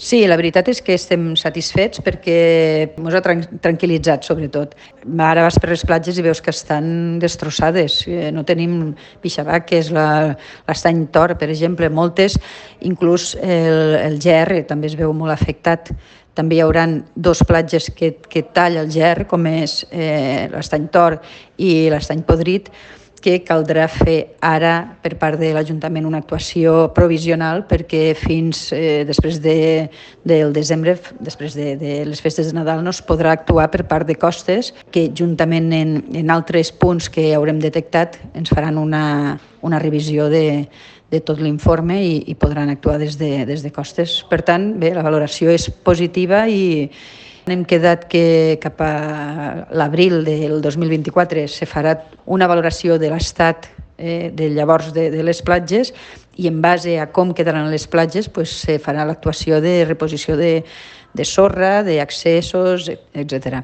Sí, la veritat és que estem satisfets perquè ens ha tran tranquil·litzat, sobretot. Ara vas per les platges i veus que estan destrossades. Eh, no tenim pixabaques, l'estany tor, per exemple, moltes, inclús el, el GR també es veu molt afectat també hi haurà dos platges que, que talla el ger, com és eh, l'estany Tor i l'estany Podrit, que caldrà fer ara per part de l'Ajuntament una actuació provisional perquè fins eh, després de, del desembre, després de, de les festes de Nadal, no es podrà actuar per part de costes que juntament en, en altres punts que haurem detectat ens faran una, una revisió de, de tot l'informe i, i podran actuar des de, des de costes. Per tant, bé, la valoració és positiva i hem quedat que cap a l'abril del 2024 se farà una valoració de l'estat eh, de llavors de, de les platges i en base a com quedaran les platges pues, se farà l'actuació de reposició de, de sorra, d'accessos, etc.